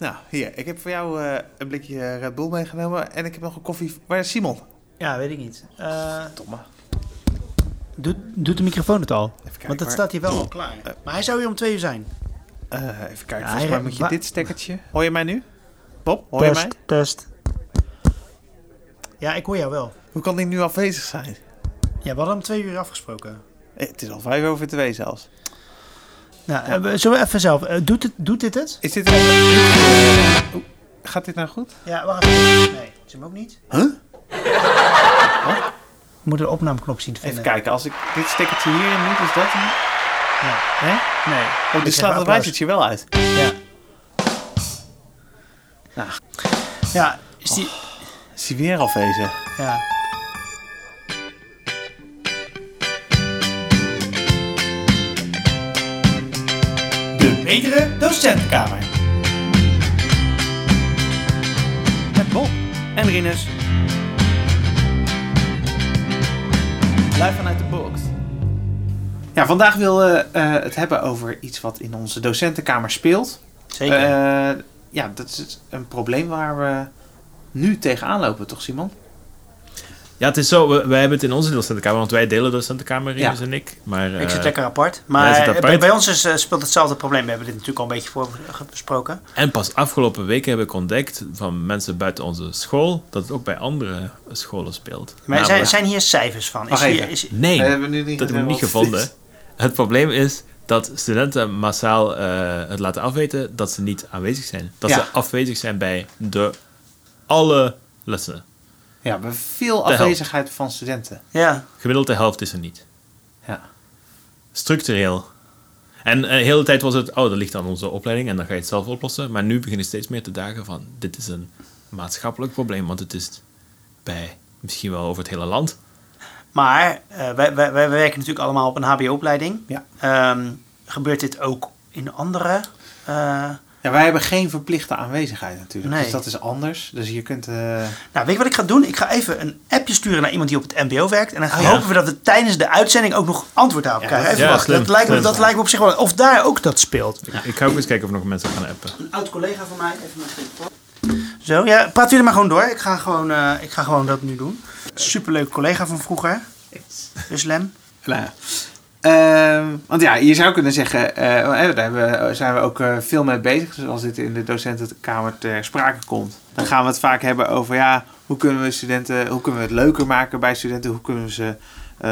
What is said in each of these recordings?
Nou, hier. Ik heb voor jou eh, een blikje Red Bull meegenomen. En ik heb nog een koffie. Waar is Simon? Ja, weet ik niet. Uh, Domme. doet, doet de microfoon het al? Even kijken. Want dat waar- staat hier wel al klaar. Maar hij zou hier om twee uur zijn. Eh, even kijken. Ja, Volgens mij moet je dit stekkertje... Hoor je mij nu? Bob, hoor je mij? Test. Ja, ik hoor jou wel. Hoe kan die nu afwezig zijn? Ja, we hadden om twee uur afgesproken. Eh, Het is al vijf over twee zelfs. Nou, eh, zullen we even zelf... eh, doet, het, doet dit het? Is dit... een- oeh, gaat dit nou goed? Ja, wacht even. Nee, is hem ook niet? Huh? We moeten de opnameknop zien te Even vinden. kijken. Als ik dit stekkertje hierin moet, is dat hem? Ja. Hè? Nee. Oh, dit slaat het wijzertje wel uit. Ja. Nou. Ja, is die... Is hij weer afwezig? Ja. Betere docentenkamer. Met Bob en Rinus. Live vanuit de box. Ja, vandaag willen we eh, het hebben over iets wat in onze docentenkamer speelt. Zeker. Eh, ja, dat is een probleem waar we nu tegenaan lopen, toch Simon? Ja, het is zo, we- wij hebben het in onze docentenkamer, want wij delen docentenkamer, Rinus Ja. en ik. Maar, ik zit eh, lekker apart. Maar apart. Bij, bij ons is, eh, speelt hetzelfde probleem. We hebben dit natuurlijk al een beetje voor besproken. En pas afgelopen weken heb ik ontdekt van mensen buiten onze school, dat het ook bij andere scholen speelt. Maar zijn, Namelijk- zijn hier cijfers van? Is hier, is, Nee, We hebben nu niet dat heb ik niet gevonden. is. Het probleem is dat studenten massaal eh, het laten afweten dat ze niet aanwezig zijn. Dat Ja. ze afwezig zijn bij de alle lessen. Ja, we hebben veel De helft. afwezigheid van studenten. ja. Gemiddeld de helft is er niet. Ja. Structureel. En eh, de hele tijd was het, oh, dat ligt aan onze opleiding en dan ga je het zelf oplossen. Maar nu beginnen steeds meer te dagen van, dit is een maatschappelijk probleem, want het is bij misschien wel over het hele land. Maar eh, wij, wij, wij werken natuurlijk allemaal op een HBO-opleiding. Ja. Ehm, gebeurt dit ook in andere? eh, Ja, wij hebben geen verplichte aanwezigheid natuurlijk. Nee. Dus dat is anders. Dus je kunt... eh, Nou, weet je wat ik ga doen? Ik ga even een appje sturen naar iemand die op het MBO werkt. En dan ja. hopen we dat we tijdens de uitzending ook nog antwoord daarop Ja, krijgen. dat- Even ja, wachten. dat, lijkt me, dat lijkt me op zich wel. Of daar ook dat speelt. Ik ga ook eens kijken of nog mensen gaan appen. Een oud collega van mij. Even mijn telefoon. Zo, ja, praat jullie maar gewoon door. Ik ga gewoon, eh, ik ga gewoon dat nu doen. Superleuke collega van vroeger. Dus Lem. nou ja. Ehm, want ja, je zou kunnen zeggen, eh, eh, daar we- zijn we ook eh, veel mee bezig. Dus als dit in de docentenkamer ter sprake komt, dan gaan we het vaak hebben over ja, hoe kunnen we studenten, hoe kunnen we het leuker maken bij studenten, hoe kunnen we ze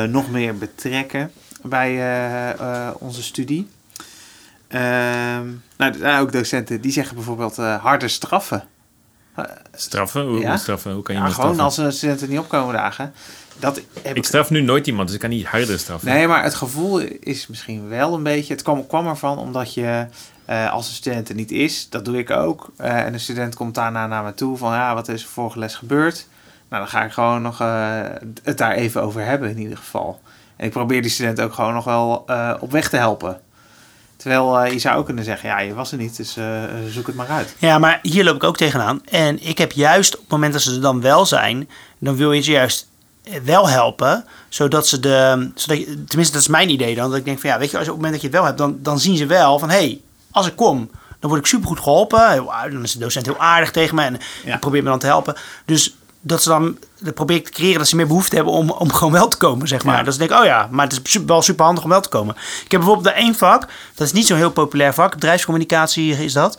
nog meer betrekken bij onze studie. Ehm, nou, er zijn ook docenten die zeggen bijvoorbeeld eh, harde straffen. Straffen? Hoe, Ja? straffen? Hoe kan je Ja, gewoon straffen? als een studenten niet opkomen dagen. Dat heb Ik straf nu nooit iemand, dus ik kan niet harder straffen. Nee, maar het gevoel is misschien wel een beetje. Het kwam, kwam ervan omdat je, eh, als een student er niet is, dat doe ik ook. eh, en een student komt daarna naar me toe van ja, wat is er vorige les gebeurd? Nou, dan ga ik gewoon nog eh, het daar even over hebben in ieder geval. En ik probeer die student ook gewoon nog wel eh, op weg te helpen. Terwijl eh, je zou ook kunnen zeggen, ja, je was er niet, dus eh, zoek het maar uit. Ja, maar hier loop ik ook tegenaan. En ik heb juist op het moment dat ze er dan wel zijn, dan wil je ze juist wel helpen, zodat ze de, zodat je, tenminste dat is mijn idee dan, dat ik denk van ja, weet je, als je op het moment dat je het wel hebt, dan, dan zien ze wel van hé, hey, als ik kom, dan word ik supergoed geholpen. Dan is de docent heel aardig tegen me en Ja. probeert me dan te helpen. Dus dat ze dan, dat probeer ik te creëren dat ze meer behoefte hebben om, om gewoon wel te komen, zeg maar. Ja. Dat ze denken, oh ja, maar het is wel super handig om wel te komen. Ik heb bijvoorbeeld één vak, dat is niet zo'n heel populair vak, bedrijfscommunicatie is dat.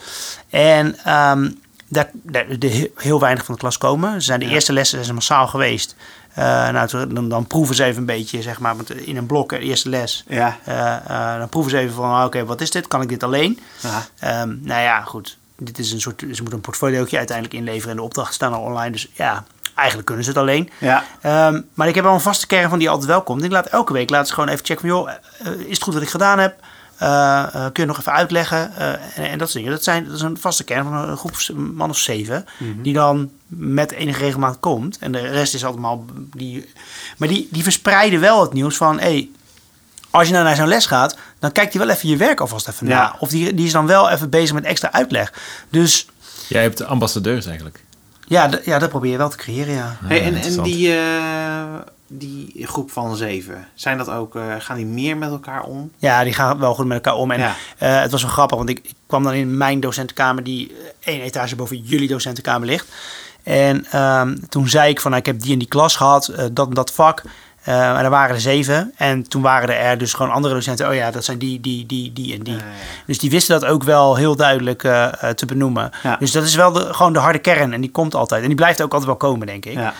En ehm, daar, daar de, heel- weinig van de klas komen. Ze zijn de Ja. eerste lessen zijn massaal geweest. Eh, nou, dan, dan proeven ze even een beetje, zeg maar, in een blok, eh, eerste les. Ja, Eh, dan proeven ze even van, oké, wat is dit? Kan ik dit alleen? ja. Ehm, nou ja, goed. Dit is een soort, ze moeten een portfoliootje uiteindelijk inleveren en de opdrachten staan al online. Dus ja, eigenlijk kunnen ze het alleen. ja. Ehm, maar ik heb wel een vaste kern van die altijd welkom. Ik laat elke week laat ze gewoon even checken van, joh, is het goed wat ik gedaan heb? Eh, eh, kun je nog even uitleggen? Eh, en, en dat soort dingen. Dat, zijn, dat is een vaste kern van een groep man of zeven. Die dan met enige regelmaat komt. En de rest is allemaal... Die, maar die, die verspreiden wel het nieuws van... Hey, als je nou naar zo'n les gaat, dan kijkt hij wel even je werk alvast even Ja. na. Of die, die is dan wel even bezig met extra uitleg. Dus Jij hebt de ambassadeurs eigenlijk. ja, ja dat probeer je wel te creëren, ja. Hey, en, en die, eh, die groep van zeven? Zijn dat ook, eh, gaan die meer met elkaar om? Ja, die gaan wel goed met elkaar om. En Ja. eh, het was wel grappig, want ik, ik kwam dan in mijn docentenkamer, die eh, één etage boven jullie docentenkamer ligt. En ehm, toen zei ik van, nou, ik heb die en die klas gehad, eh, dat en dat vak. En er waren er zeven. En toen waren er dus gewoon andere docenten. Oh ja, dat zijn die, die, die, die en die. Ja. Dus die wisten dat ook wel heel duidelijk te benoemen. Ja. Dus dat is wel de, gewoon de harde kern. En die komt altijd. En die blijft ook altijd wel komen, denk ik. Ja.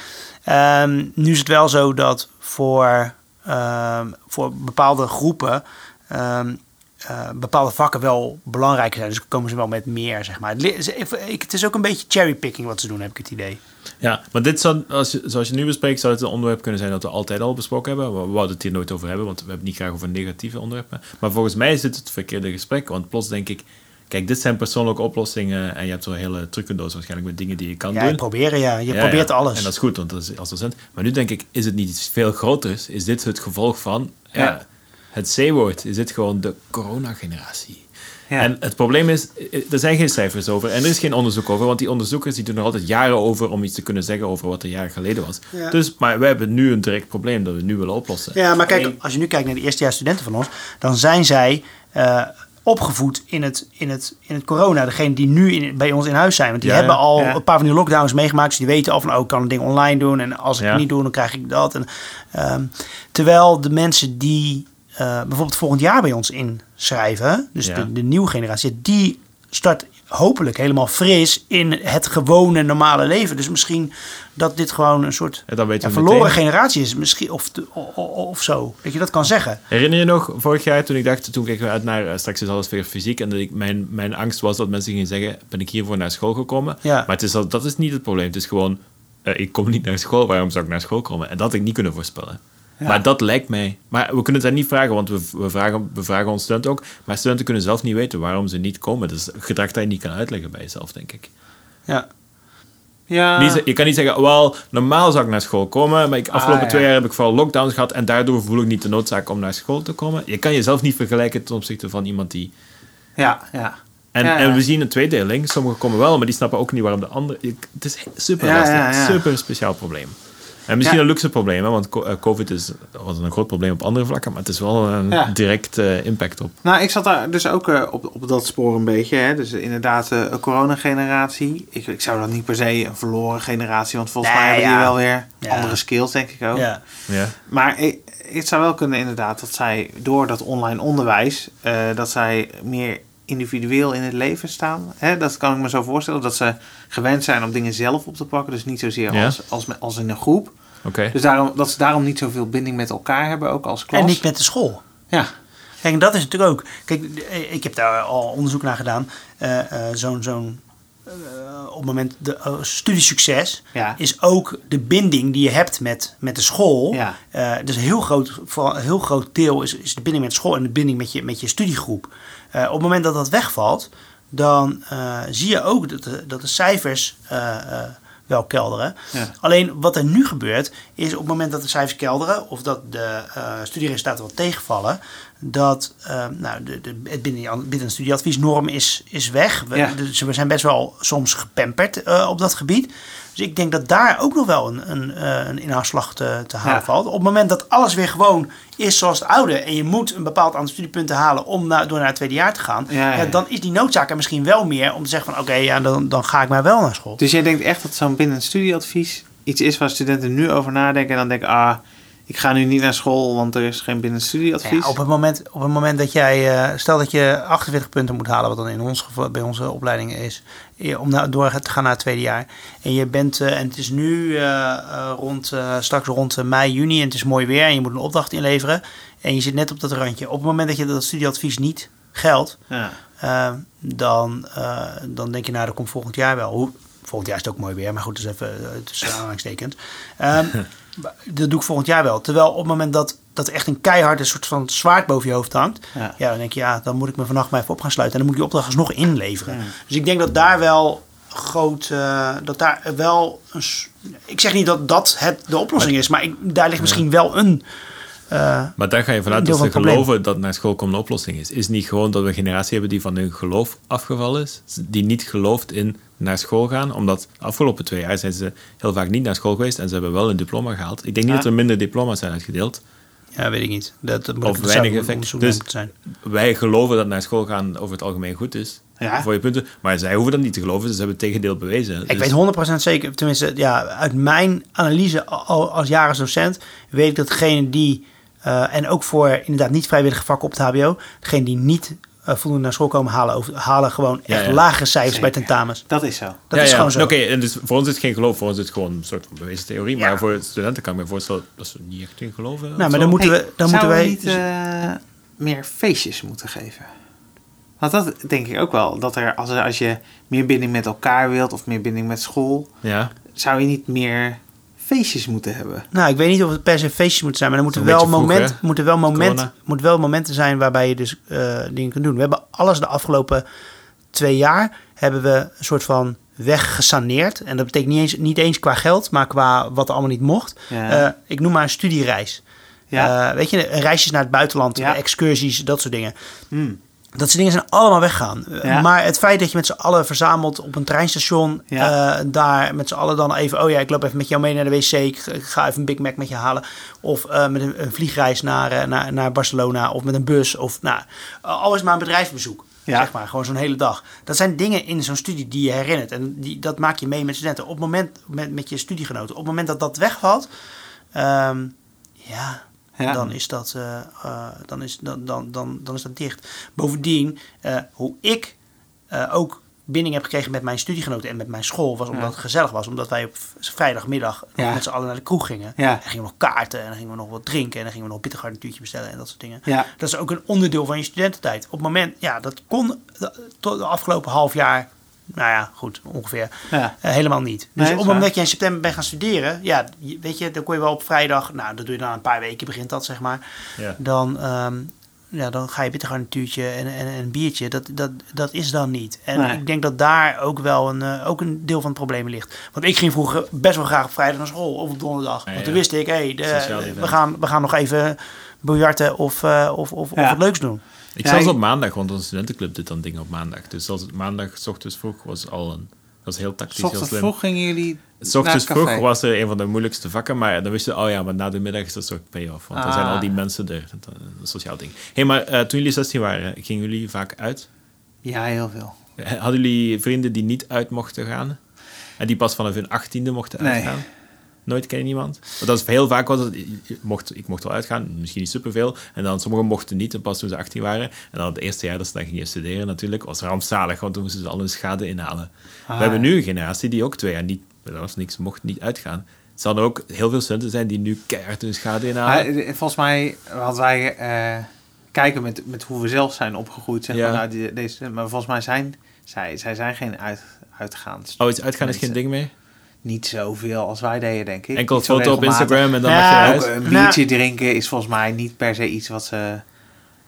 Ehm, nu is het wel zo dat voor, ehm, voor bepaalde groepen ehm, eh, bepaalde vakken wel belangrijker zijn. Dus komen ze wel met meer, zeg maar. Het, is ook een beetje cherrypicking wat ze doen, heb ik het idee. Ja, maar dit zou, als je, zoals je nu bespreekt, zou het een onderwerp kunnen zijn dat we altijd al besproken hebben. We wouden het hier nooit over hebben, want we hebben niet graag over negatieve onderwerpen. Maar volgens mij is dit het verkeerde gesprek, want plots denk ik, kijk, dit zijn persoonlijke oplossingen en je hebt zo'n hele trucendoos waarschijnlijk met dingen die je kan Ja, doen. je proberen, ja. Je Ja, probeert ja. alles. En dat is goed, want dat is als docent. Maar nu denk ik, is het niet iets veel groters? Is dit het gevolg van ja, Ja. het C-woord? Is dit gewoon de coronageneratie? Ja. En het probleem is, er zijn geen cijfers over en er is geen onderzoek over, want die onderzoekers die doen er altijd jaren over om iets te kunnen zeggen over wat er jaren geleden was. Ja. Dus, maar wij hebben nu een direct probleem dat we nu willen oplossen. Ja, maar kijk, Alleen- als je nu kijkt naar de eerstejaars studenten van ons, dan zijn zij eh, opgevoed in het, in, het, in het corona. Degene die nu in, bij ons in huis zijn. Want die Ja, hebben al Ja. een paar van die lockdowns meegemaakt. Dus die weten al van, oh, ik kan een ding online doen. En als ik Ja. het niet doe, dan krijg ik dat. En, ehm, terwijl de mensen die eh, bijvoorbeeld volgend jaar bij ons inschrijven, dus de nieuwe generatie, die start hopelijk helemaal fris in het gewone normale leven. Dus misschien dat dit gewoon een soort ja, verloren meteen. generatie is, misschien, of, of zo. Dat je dat kan zeggen. Herinner je nog vorig jaar toen ik dacht, toen keken we uit naar eh, straks is alles weer fysiek en dat ik, mijn, mijn angst was dat mensen gingen zeggen, ben ik hiervoor naar school gekomen? Ja. Maar het is, dat is niet het probleem. Het is gewoon, eh, ik kom niet naar school, waarom zou ik naar school komen? En dat had ik niet kunnen voorspellen. Ja. Maar dat lijkt mij. Maar we kunnen het daar niet vragen, want we, we, vragen, we vragen ons studenten ook. Maar studenten kunnen zelf niet weten waarom ze niet komen. Dus gedrag dat je niet kan uitleggen bij jezelf, denk ik. Ja. Ja. Niet je kan niet zeggen, wel, normaal zou ik naar school komen, maar ik, afgelopen Ah, ja. twee jaar heb ik vooral lockdowns gehad en daardoor voel ik niet de noodzaak om naar school te komen. Je kan jezelf niet vergelijken ten opzichte van iemand die... Ja, ja. En, Ja, ja. en we zien een tweedeling. Sommigen komen wel, maar die snappen ook niet waarom de anderen... Het is super lastig, ja. super speciaal probleem. En misschien Ja. een luxe probleem, hè, want eh, COVID is, was een groot probleem op andere vlakken, maar het is wel een Ja. direct eh, impact op. Nou, ik zat daar dus ook eh, op, op dat spoor een beetje. Hè? Dus inderdaad, een coronageneratie. Ik, ik zou dat niet per se een verloren generatie, want volgens Nee, mij hebben ja. die wel weer Ja. andere skills, denk ik ook. Ja. Ja. Maar ik, het zou wel kunnen inderdaad dat zij door dat online onderwijs, eh, dat zij meer individueel in het leven staan. Hè? Dat kan ik me zo voorstellen, dat ze gewend zijn om dingen zelf op te pakken. Dus niet zozeer Ja. als, als, als in een groep. Oké. Dus daarom, dat ze daarom niet zoveel binding met elkaar hebben, ook als klas. En niet met de school. Ja, Kijk, en dat is natuurlijk ook. Kijk, eh, ik heb daar al onderzoek naar gedaan. Eh, eh, zo'n, zo'n, eh, op het moment de studiesucces Ja. is ook de binding die je hebt met, met de school. Ja. Eh, dus een heel groot, vooral een heel groot deel is, is de binding met school en de binding met je, met je studiegroep. Eh, op het moment dat dat wegvalt, dan eh, zie je ook dat de, dat de cijfers eh, eh, wel kelderen. Ja. Alleen wat er nu gebeurt, is op het moment dat de cijfers kelderen of dat de eh, studieresultaten wat tegenvallen, dat eh, nou, de, de, het binnen, binnen een studieadviesnorm is, is weg. We, Ja. dus we zijn best wel soms gepamperd eh, op dat gebied. Dus ik denk dat daar ook nog wel een, een, eh, een inhaalslag te, te halen Ja. valt. Op het moment dat alles weer gewoon is zoals het oude en je moet een bepaald aantal studiepunten halen om door naar het tweede jaar te gaan, ja. dan is die noodzaak er misschien wel meer om te zeggen van oké, ja, dan, dan ga ik maar wel naar school. Dus jij denkt echt dat zo'n binnen studieadvies iets is waar studenten nu over nadenken en dan denken, ah, ik ga nu niet naar school, want er is geen binnen studieadvies. Ja, op, het moment, op het moment dat jij, eh, stel dat je 48 punten moet halen, wat dan in ons geval bij onze opleiding is, eh, om naar, door te gaan naar het tweede jaar. En je bent, eh, en het is nu rond, straks rond mei, juni en het is mooi weer en je moet een opdracht inleveren. En je zit net op dat randje. Op het moment dat je dat studieadvies niet geldt, Ja. dan, dan denk je, nou, dat komt volgend jaar wel. Hoe, volgend jaar is het ook mooi weer, maar goed, dat is even tussen aanhalingstekens. dat doe ik volgend jaar wel. Terwijl op het moment dat, dat echt een keihard een soort van zwaard boven je hoofd hangt, Ja. ja. dan denk je, ja, dan moet ik me vannacht maar even op gaan sluiten. En dan moet ik die opdracht alsnog inleveren. Ja. Dus ik denk dat daar wel groot, eh, dat daar wel, een, ik zeg niet dat dat het de oplossing is, maar ik, daar ligt misschien wel een, eh, Maar daar ga je vanuit dat ze geloven dat naar school komen een oplossing is. Is niet gewoon dat we een generatie hebben die van hun geloof afgevallen is. Die niet gelooft in naar school gaan. Omdat de afgelopen twee jaar zijn ze heel vaak niet naar school geweest en ze hebben wel een diploma gehaald. Ik denk niet dat er minder diploma's zijn uitgedeeld. Ja, weet ik niet. Dat, dat Of weinig effect. Dus- zijn. Wij geloven dat naar school gaan over het algemeen goed is. Ja. Voor je punten. Maar zij hoeven dat niet te geloven. Ze hebben het tegendeel bewezen. Ik Dus- weet 100% zeker, tenminste, ja, uit mijn analyse al als jaringsdocent weet ik dat degene die, eh, en ook voor inderdaad niet vrijwillige vakken op het HBO, degene die niet eh, voldoende naar school komen halen, over, halen gewoon Ja, echt ja. lagere cijfers bij tentamens. Dat is zo. Dat Ja, is ja. gewoon zo. Oké, en dus voor ons is het geen geloof. Voor ons is het gewoon een soort van bewezen theorie. Ja. Maar voor studenten kan ik me voorstellen dat ze niet echt in geloven. Nou, maar zo. dan moeten Hey, we, dan moeten wij. we niet eh, meer feestjes moeten geven? Want dat denk ik ook wel. Dat er, als, er, als je meer binding met elkaar wilt of meer binding met school, Ja. zou je niet meer feestjes moeten hebben. Nou, ik weet niet of het per se feestjes moeten zijn, maar er moeten wel, vroeg, moment, moeten wel, moment, moet wel momenten zijn waarbij je dus eh, dingen kunt doen. We hebben alles de afgelopen twee jaar hebben we een soort van weg gesaneerd. En dat betekent niet eens, niet eens qua geld, maar qua wat er allemaal niet mocht. Ja. Eh, ik noem maar een studiereis. Ja. Eh, weet je, reisjes naar het buitenland, Ja. excursies, dat soort dingen. Hmm. Dat soort dingen zijn allemaal weggegaan. Eh, Ja. Maar het feit dat je met z'n allen verzamelt op een treinstation, Ja. eh, daar met z'n allen dan even, oh ja, ik loop even met jou mee naar de wc, ik ga- even een Big Mac met je halen. Of eh, met een, een vliegreis naar, naar, naar Barcelona of met een bus. Of nou, alles maar een bedrijfsbezoek. Ja. Zeg maar, gewoon zo'n hele dag. Dat zijn dingen in zo'n studie die je herinnert. En die, dat maak je mee met studenten. Op het moment, met, met je studiegenoten. Op het moment dat dat wegvalt, ehm, ja, Ja. dan is dat, eh, eh, dan is, dan, dan, dan, dan is dat dicht. Bovendien, eh, hoe ik ook binding heb gekregen met mijn studiegenoten en met mijn school, was omdat Ja. het gezellig was. Omdat wij op vrijdagmiddag Ja. met z'n allen naar de kroeg gingen. Ja. En gingen we nog kaarten en dan gingen we nog wat drinken en dan gingen we nog een bittergarnituurtje bestellen en dat soort dingen. Dat is ook een onderdeel van je studententijd. Op het moment, ja, dat kon tot de afgelopen half jaar, nou ja, goed, ongeveer, Ja. eh, helemaal niet. Dus Nee, op is het moment waar. dat je in september bent gaan studeren, ja, weet je, dan kon je wel op vrijdag, nou, dat doe je dan een paar weken, begint dat, zeg maar. Ja. Dan, ehm, ja, dan ga je bittergarnituurtje en, en, en een biertje. Dat, dat, dat is dan niet. En Nee. ik denk dat daar ook wel een, eh, ook een deel van het probleem ligt. Want ik ging vroeger best wel graag op vrijdag naar school of op donderdag. Want toen wist ik, hé, hey, de- we, gaan, we gaan nog even biljarten of, eh, of, of, of wat leuks doen. Ik Ja, zelfs op maandag, want onze studentenclub doet dan dingen op maandag. Dus zelfs maandag, s ochtends vroeg, was al een... Dat was heel tactisch, heel ochtends slim. vroeg gingen jullie S ochtends vroeg was er een van de moeilijkste vakken, maar dan wist je, oh ja, maar na de middag is dat soort payoff. Want dan zijn Ah. al die mensen er. Dat Een sociaal ding. hey, maar eh, toen jullie 16 waren, gingen jullie vaak uit? Ja, heel veel. Hadden jullie vrienden die niet uit mochten gaan? En die pas vanaf hun 18e mochten Nee. Nooit ken je niemand? Want dat is heel vaak was het, je mocht, ik mocht wel uitgaan, misschien niet superveel. En dan sommigen mochten niet, en pas toen ze 18 waren. En dan het eerste jaar dat ze dan gingen studeren natuurlijk, was rampzalig, want toen moesten ze al hun schade inhalen. Ah, We hebben ja. nu een generatie die ook twee jaar niet, dat was niks, mocht niet uitgaan. Het zouden ook heel veel studenten zijn die nu keihard hun schade inhalen. Maar, eh, volgens mij hadden wij eh, kijken met, met hoe we zelf zijn opgegroeid. Zeg Ja. maar, nou, die, deze, maar volgens mij zijn zij, zij zijn geen uit, uitgaans. Oh, iets uitgaan is geen ding meer? Niet zoveel als wij deden, denk ik. Enkel foto op. Instagram en dan Ja, mag je een biertje drinken is volgens mij niet per se iets wat ze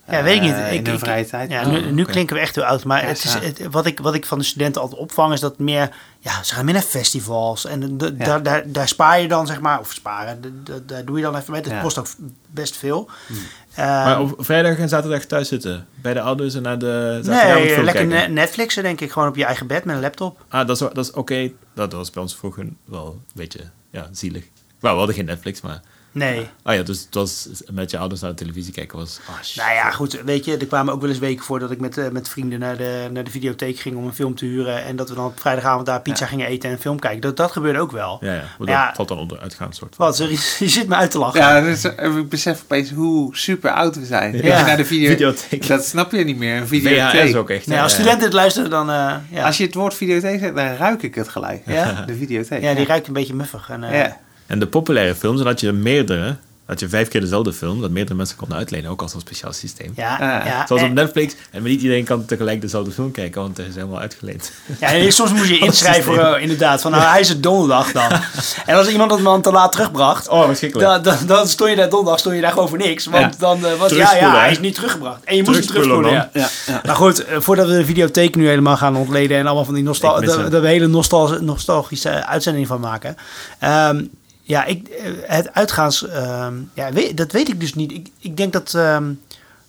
Ja, weet ik niet. eh, Ik- in hun ik- vrije tijd Ja, doen. nu, klinken we echt heel oud. Maar Ja, het is, het, wat, ik, wat ik van de studenten altijd opvang is dat meer... Ja, ze gaan meer naar festivals. En de, Ja. daar, daar, daar spaar je dan, zeg maar... Of sparen, daar doe je dan even mee. Dat Ja. kost ook best veel. Ehm, Maar op vrijdag en zaterdag thuis zitten. Bij de ouders en naar de nee, zaterdagavond lekker ne- Netflixen denk ik. Gewoon op je eigen bed met een laptop. Ah, dat is, dat is oké. Dat was bij ons vroeger wel een beetje ja, zielig. Nou, we hadden geen Netflix, maar... Nee. Ah ja, dus het was met je ouders naar de televisie kijken was... Ah. Nou ja, goed. Weet je, er kwamen ook wel eens weken voor dat ik met, eh, met vrienden naar de, naar de videotheek ging om een film te huren. En dat we dan op vrijdagavond daar pizza Ja. gingen eten en een film kijken. Dat, dat gebeurde ook wel. Ja, ja. Maar dat valt dan onder uitgaan soort van. Wat, sorry, je zit me uit te lachen. Ja, dus, ik besef opeens hoe super oud we zijn. Ja. naar de video, Videotheek. Dat snap je niet meer, een videotheek. VHS ook echt. Nee, als studenten het luisteren, dan... eh, ja. Als je het woord videotheek zegt, dan ruik ik het gelijk. Ja? De videotheek. ja, die ruikt een beetje muffig. En, eh, Ja. En de populaire films, dan had je meerdere. Dat je vijf keer dezelfde film, dat meerdere mensen konden uitlenen, ook als een speciaal systeem. Ja, Ah. ja. Zoals op en- Netflix. En niet iedereen kan tegelijk dezelfde film kijken, want er is helemaal uitgeleend. ja, en soms moest je inschrijven, eh, inderdaad. Van, nou, hij is het donderdag dan. en als iemand het dan te laat terugbracht... Oh. Dan, dan, dan stond je daar donderdag stond je daar gewoon voor niks. Want Ja. dan eh, was ja, ja, hij is niet teruggebracht. En je moest hem Terugspoelen. Ja. Ja, ja. Maar goed, eh, voordat we de videotheek nu helemaal gaan ontleden en allemaal van die nostal dat dat we hele nostal nostalgische uitzending van maken. Ehm, ja, ik, eh, het uitgaans, ehm, ja, weet- dat weet ik dus niet. Ik, ik denk dat, ehm,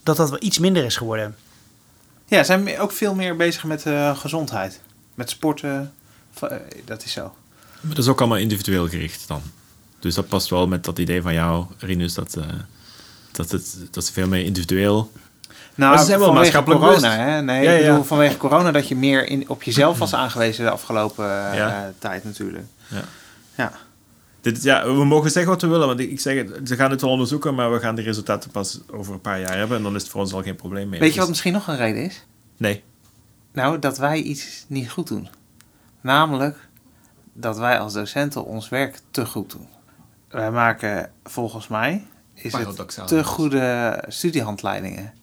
dat dat wel iets minder is geworden. Ja, zijn we ook veel meer bezig met eh, gezondheid. Met sporten. Eh, Dat is zo. Maar dat is ook allemaal individueel gericht dan. Dus dat past wel met dat idee van jou, Rinus, dat, eh, dat, het, dat ze veel meer individueel... Nou, ze zijn wel vanwege maatschappelijk corona, hè? Nee, Ja, ik ja. bedoel vanwege corona dat je meer in, op jezelf was aangewezen de afgelopen Ja. tijd natuurlijk. Ja. Ja. Dit, ja, we mogen zeggen wat we willen, want ik zeg, het, ze gaan het wel onderzoeken, maar we gaan de resultaten pas over een paar jaar hebben en dan is het voor ons al geen probleem meer. Weet je Dus- wat misschien nog een reden is? Nee. Nou, dat wij iets niet goed doen. Namelijk dat wij als docenten ons werk te goed doen. Wij maken volgens mij is het te goede studiehandleidingen.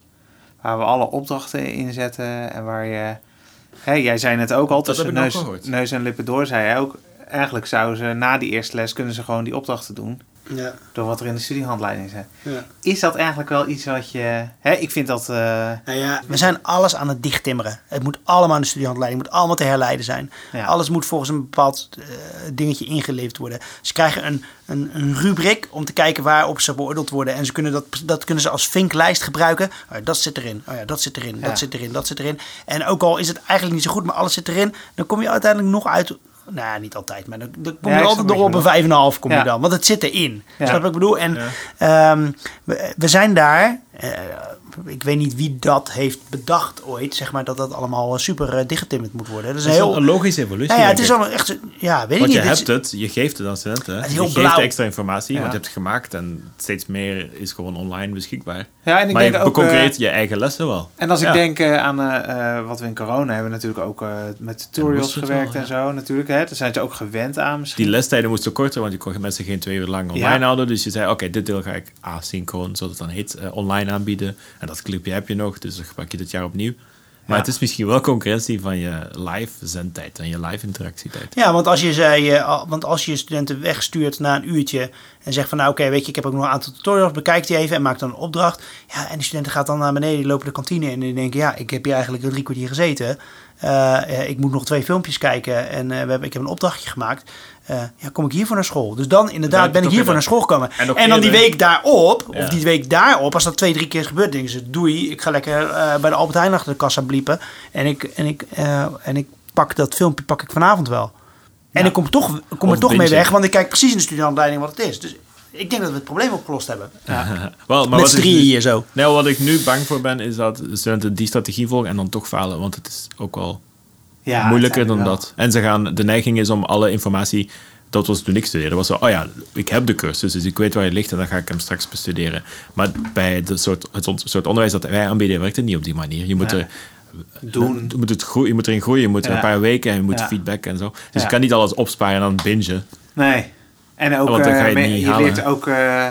Waar we alle opdrachten in zetten en waar je... Hè, jij zei net ook al, Dat tussen heb ik nog neus, gehoord. neus en lippen door, zei jij ook... Eigenlijk zouden ze na die eerste les kunnen ze gewoon die opdrachten doen. Ja, Door wat er in de studiehandleiding staat. ja. Is dat eigenlijk wel iets wat je... Hè, ik vind dat... eh, Nou ja, we zijn alles aan het dichttimmeren. Het moet allemaal in de studiehandleiding, het moet allemaal te herleiden zijn. Ja. Alles moet volgens een bepaald eh, dingetje ingeleverd worden. Ze krijgen een, een, een rubriek om te kijken waarop ze beoordeeld worden. En ze kunnen dat, dat kunnen ze als vinklijst gebruiken. Oh ja, dat zit erin, oh ja, dat zit erin, Ja. dat zit erin, dat zit erin. En ook al is het eigenlijk niet zo goed, maar alles zit erin. Dan kom je uiteindelijk nog uit... Nou ja, niet altijd, maar dan, dan kom Ja, je ik altijd nog op een 5,5 kom je Ja. dan. Want het zit erin. Ja. Snap wat ik bedoel? En Ja. ehm, we, we zijn daar... eh, ik weet niet wie dat heeft bedacht ooit, zeg maar, dat dat allemaal super eh, dichtgetimmerd moet worden. Dat is Dat is heel... een logische evolutie. Nou ja, het is ik. al echt, ja, weet ik Want niet. je Dit is- hebt het, je geeft het aan studenten. Het Je heel geeft blauw. extra informatie, Ja. want je hebt het gemaakt en steeds meer is gewoon online beschikbaar. ja, en ik maar je ook... concurreert eh, je eigen lessen wel. En als ik denk eh, aan eh, eh, wat we in corona hebben, natuurlijk ook eh, met tutorials gewerkt wel, en zo. Natuurlijk, hè. Daar zijn ze ook gewend aan misschien. Die lestijden moesten korter, want je kon mensen geen twee uur lang online Ja. houden. Dus je zei, oké, dit deel ga ik asynchroon, zoals het dan heet, eh, online aanbieden. En dat clipje heb je nog, dus dan gebruik je dit jaar opnieuw. Maar Ja. het is misschien wel concurrentie van je live zendtijd en je live interactietijd. Ja, want als je, zei, eh, want als je studenten wegstuurt na een uurtje en zegt van nou oké, weet je, ik heb ook nog een aantal tutorials, bekijk die even en maak dan een opdracht. Ja, en die studenten gaat dan naar beneden, die lopen de kantine in en die denken ja, ik heb hier eigenlijk een drie kwartier gezeten. Eh, eh, ik moet nog twee filmpjes kijken en we hebben, ik heb een opdrachtje gemaakt. Eh, ja, kom ik hiervoor naar school? Dus dan inderdaad Ja, ben ik hiervoor naar school gekomen. En dan die week daarop, Ja. of die week daarop, als dat twee, drie keer is gebeurd, denken ze, doei, ik ga lekker eh, bij de Albert Heijn achter de kassa bliepen. En ik, en ik, eh, en ik pak dat filmpje pak ik vanavond wel. En Ja. ik kom, toch, ik kom Of er toch mee weg, want ik kijk precies in de studiehandleiding wat het is. Dus ik denk dat we het probleem opgelost hebben. Wel, maar Met z'n drieën hier zo. Nou, wat ik nu bang voor ben, is dat studenten die strategie volgen en dan toch falen. Want het is ook wel Ja, moeilijker dan dat. En ze gaan, de neiging is om alle informatie, dat was toen ik studeerde, was zo, oh ja, ik heb de cursus, dus ik weet waar je ligt en dan ga ik hem straks bestuderen. Maar bij de soort, het soort onderwijs dat wij aanbieden, werkt het niet op die manier. Je moet Ja. er Doen. Je moet, het groeien, je moet erin groeien, je moet er Ja. een paar weken en je moet feedback en zo. Dus je kan niet alles opsparen en dan bingen. Nee. En ook, Want dan ga je eh, je halen. leert ook... eh,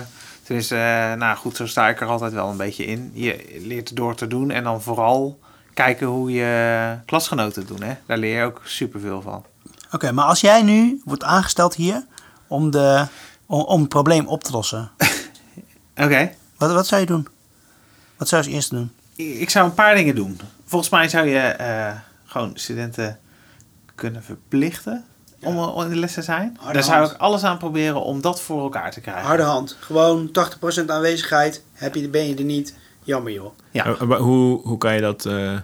nou goed, zo sta ik er altijd wel een beetje in. Je leert door te doen en dan vooral kijken hoe je klasgenoten doen. Hè? Daar leer je ook superveel van. Oké, maar als jij nu wordt aangesteld hier om, de, om, om het probleem op te lossen, Oké. wat, wat zou je doen? Wat zou je als eerste doen? Ik zou een paar dingen doen. Volgens mij zou je eh, gewoon studenten kunnen verplichten om, om in de les te zijn. Harde Daar zou ik alles aan proberen om dat voor elkaar te krijgen. Harde hand. Gewoon 80% aanwezigheid. Heb je, ben je er niet? Jammer joh. Ja. Eh, maar hoe, hoe kan je dat eh,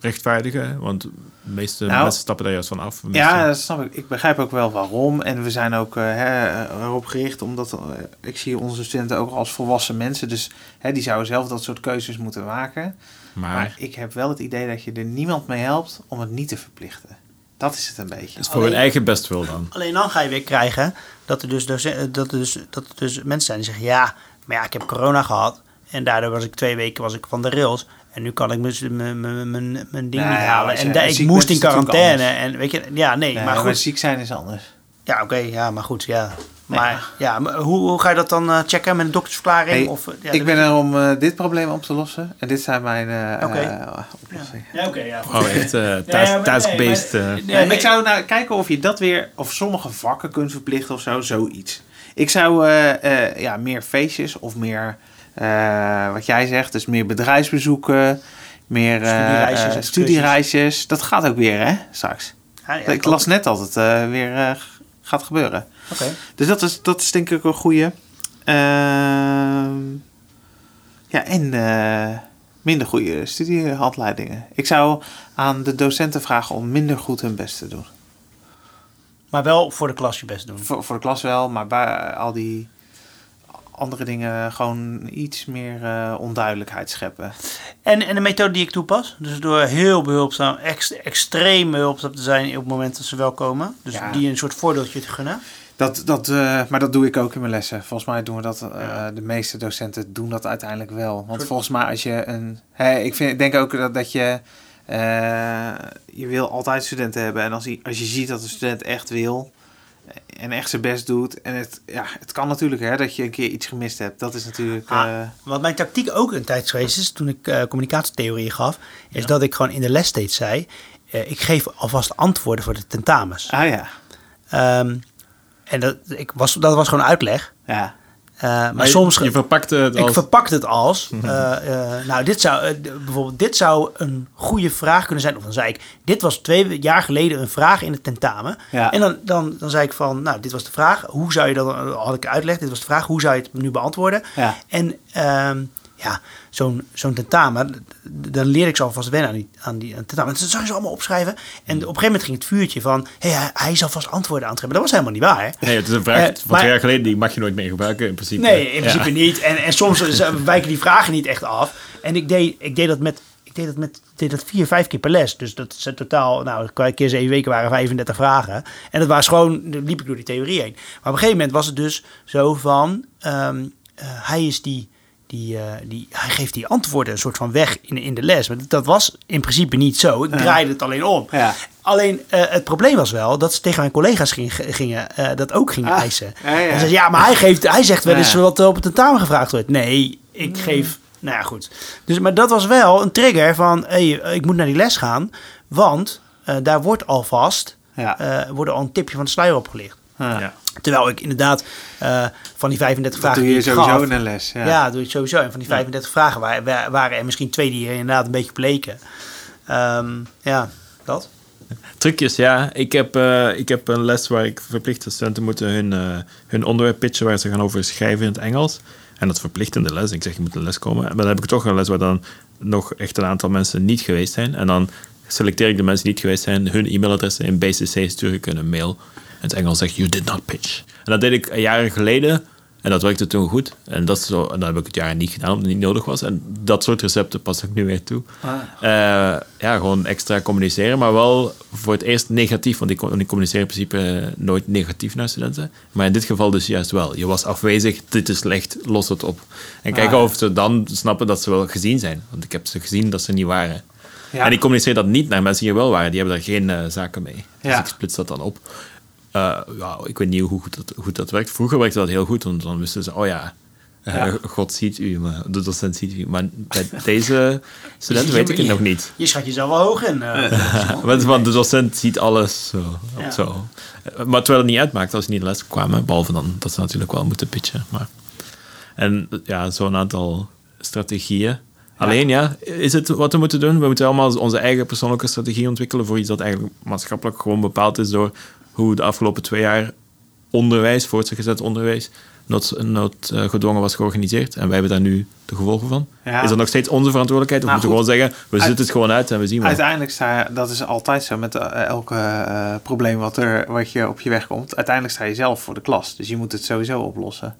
rechtvaardigen? Want de meeste Nou, mensen stappen daar juist van af. Ja, dat snap ik. Ik begrijp ook wel waarom. En we zijn ook eh, hè, erop gericht, omdat ik zie onze studenten ook als volwassen mensen. Dus hè, die zouden zelf dat soort keuzes moeten maken. maar, Maar ik heb wel het idee dat je er niemand mee helpt om het niet te verplichten. Dat is het een beetje. het is voor hun eigen bestwil dan. Alleen dan ga je weer krijgen dat er dus, dat er dus, dat er dus mensen zijn die zeggen... ja, maar ja, ik heb corona gehad en daardoor was ik twee weken was ik van de rails... en nu kan ik mijn- ding Nou niet ja, halen. En ik moest in quarantaine. En weet je, ja, nee, Nee, maar goed. ziek zijn is anders. Ja, oké, ja, maar goed, ja. Maar, ja. maar hoe, hoe ga je dat dan eh, checken met een doktersverklaring? Hey, of, eh, ja, ik ben er om eh, dit probleem op te lossen. En dit zijn mijn Oké. oplossingen. Ja, oké, ja. Oh, echt task- Ja, task-based. nee, nee, Ja, nee. ik zou nou kijken of je dat weer, of sommige vakken kunt verplichten of zo, zoiets. Ik zou eh, eh, ja, meer feestjes of meer, eh, wat jij zegt, dus meer bedrijfsbezoeken, meer eh, Studiereisjes, eh, studiereisjes. Dat gaat ook weer, hè, straks. Ja, ja, ik las net dat het weer gaat gebeuren. Oké. Dus dat is, dat is denk ik een goede. ja, en minder goede studiehandleidingen. Ik zou aan de docenten vragen om minder goed hun best te doen. Maar wel voor de klas je best doen. Voor, voor de klas wel, maar bij al die andere dingen gewoon iets meer eh, onduidelijkheid scheppen. En, en de methode die ik toepas, dus door heel behulpzaam, ex, extreem behulpzaam te zijn op het moment dat ze wel komen. Dus Ja. die een soort voordeeltje te gunnen. Dat, dat, eh, maar dat doe ik ook in mijn lessen. Volgens mij doen we dat, eh, Ja. de meeste docenten doen dat uiteindelijk wel. Want volgens mij als je een... Hè, ik, vind, ik denk ook dat, dat je... je wil altijd studenten hebben. En als, je- als je ziet dat een student echt wil... En echt zijn best doet. En het, ja, het kan natuurlijk hè, dat je een keer iets gemist hebt. Dat is natuurlijk... Ah, eh, Wat mijn tactiek ook een tijd geweest is, toen ik eh communicatietheorie gaf, is dat ik gewoon in de les steeds zei, eh, ik geef alvast antwoorden voor de tentamens. ah ja. Ehm, en dat, ik was, dat was gewoon uitleg. Ja. Eh, maar, soms... Je verpakte het Ik als... verpakte het als, eh, eh, nou, dit zou, bijvoorbeeld, dit zou een goede vraag kunnen zijn. Of dan zei ik, dit was twee jaar geleden een vraag in het tentamen. Ja. En dan, dan, dan zei ik van, nou, dit was de vraag. Hoe zou je dat, had ik uitgelegd, dit was de vraag. Hoe zou je het nu beantwoorden? Ja. En ehm, ja, zo'n zo'n tentamen, dan leer ik ze alvast wennen aan die, aan die aan tentamen. Dat zou je ze allemaal opschrijven. En op een gegeven moment ging het vuurtje van, hey, hij, zal vast antwoorden aantrekken. Maar dat was helemaal niet waar. hè? Nee, het is een vraag Eh, van maar- twee jaar geleden, die mag je nooit meer gebruiken in principe. Nee, in Ja. principe niet. En, en soms wijken die vragen niet echt af. En ik deed, ik deed dat met. Ik deed dat met deed dat vier, vijf keer per les. Dus dat is totaal, nou, qua keer zeven weken waren 35 vragen. En dat was gewoon, liep ik door die theorie heen. Maar op een gegeven moment was het dus zo van, ehm, eh, hij is die, die, eh, die, hij geeft die antwoorden een soort van weg in, in de les. Maar dat was in principe niet zo. Ik draaide het alleen om. Ja. Alleen eh, het probleem was wel dat ze tegen mijn collega's gingen, gingen eh, dat ook gingen Ah, eisen. ja, ja. En ze zei, ja, maar hij, geeft, hij zegt wel eens wat op het tentamen gevraagd wordt. Nee, ik geef... Nou ja, goed. Dus, maar dat was wel een trigger van, hey, ik moet naar die les gaan. Want daar wordt alvast, wordt al een tipje van de sluier opgelicht. Ja. Ja. Terwijl ik inderdaad eh, van die 35 Dat vragen doe je die ik sowieso gaf- in een les. Ja. ja. doe ik sowieso. En van die 35 vragen wa- wa- waren er misschien twee die inderdaad een beetje bleken. Ehm, ja, dat. Trucjes, ja. Ik heb, eh, ik heb een les waar ik verplicht de studenten moeten hun, eh, hun onderwerp pitchen waar ze gaan over schrijven in het Engels. En dat is verplichtende les. Ik zeg, je moet een les komen. Maar dan heb ik toch een les waar dan nog echt een aantal mensen niet geweest zijn. En dan selecteer ik de mensen die niet geweest zijn, hun e-mailadressen in BCC stuur ik een mail. In het Engels zeg you did not pitch. En dat deed ik jaren geleden. En dat werkte toen goed. En, dat zo, en dan heb ik het jaren niet gedaan, omdat het niet nodig was. En dat soort recepten pas ik nu weer toe. Eh, ja, gewoon extra communiceren, maar wel voor het eerst negatief. Want ik, ik communiceer in principe nooit negatief naar studenten. Maar in dit geval dus juist wel. Je was afwezig, dit is slecht, los het op. En kijken Ah. of ze dan snappen dat ze wel gezien zijn. Want ik heb ze gezien dat ze niet waren. Ja. En ik communiceer dat niet naar mensen die er wel waren. Die hebben daar geen eh, zaken mee. Dus ik splits dat dan op. Eh, ja, ik weet niet hoe goed dat, hoe dat werkt. Vroeger werkte dat heel goed, want dan wisten ze, oh ja, eh. God ziet u, maar de docent ziet u. Maar bij deze student weet ik het nog niet. Je schat jezelf wel hoog in. eh. Want, want de docent ziet alles zo. Ja. zo. Maar terwijl het niet uitmaakt als ze niet in de les kwamen, behalve dan dat ze natuurlijk wel moeten pitchen. Maar. En ja, zo'n aantal strategieën. Alleen ja, is het wat we moeten doen? We moeten allemaal onze eigen persoonlijke strategie ontwikkelen voor iets dat eigenlijk maatschappelijk gewoon bepaald is door hoe de afgelopen twee jaar onderwijs, voortgezet onderwijs, nood, noodgedwongen was georganiseerd. En wij hebben daar nu de gevolgen van. Ja. Is dat nog steeds onze verantwoordelijkheid? Of Nou, moeten we gewoon zeggen, we zitten het gewoon uit en we zien wel. Uiteindelijk sta je, dat is altijd zo met eh, elke eh, probleem wat, er, wat je op je weg komt. Uiteindelijk sta je zelf voor de klas. Dus je moet het sowieso oplossen.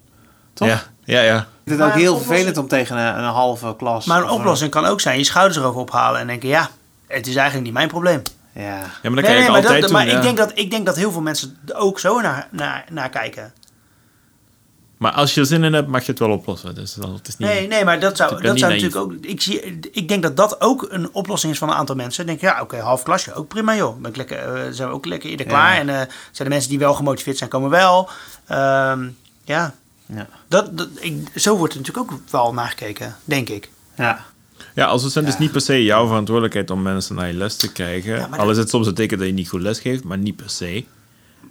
Toch? Ja, ja, ja. Ik vind het Maar ook heel oplossing- vervelend om tegen een, een halve klas... Maar een of oplossing kan ook zijn je schouders erover ophalen en denken, ja, het is eigenlijk niet mijn probleem. Ja. Ja, maar dat Nee, nee, maar, altijd dat, maar ja. ik, denk dat, ik denk dat heel veel mensen er ook zo naar, naar, naar kijken. Maar als je er zin in hebt, mag je het wel oplossen. Dus dan, het is niet... Nee, nee, maar dat zou, dat zou natuurlijk ook. Ik, zie, ik denk dat dat ook een oplossing is van een aantal mensen. Denk ja, oké, half klasje, ook prima joh. Ben ik lekker, eh, zijn we ook lekker eerder Ja. klaar. En eh, zijn de mensen die wel gemotiveerd zijn, komen wel. Ehm, ja, Ja. dat, dat, ik, zo wordt er natuurlijk ook wel naar gekeken, denk ik. Ja. Ja, als docent is Ja. niet per se jouw verantwoordelijkheid om mensen naar je les te krijgen. Ja, Al is het soms een teken dat je niet goed les geeft, maar niet per se.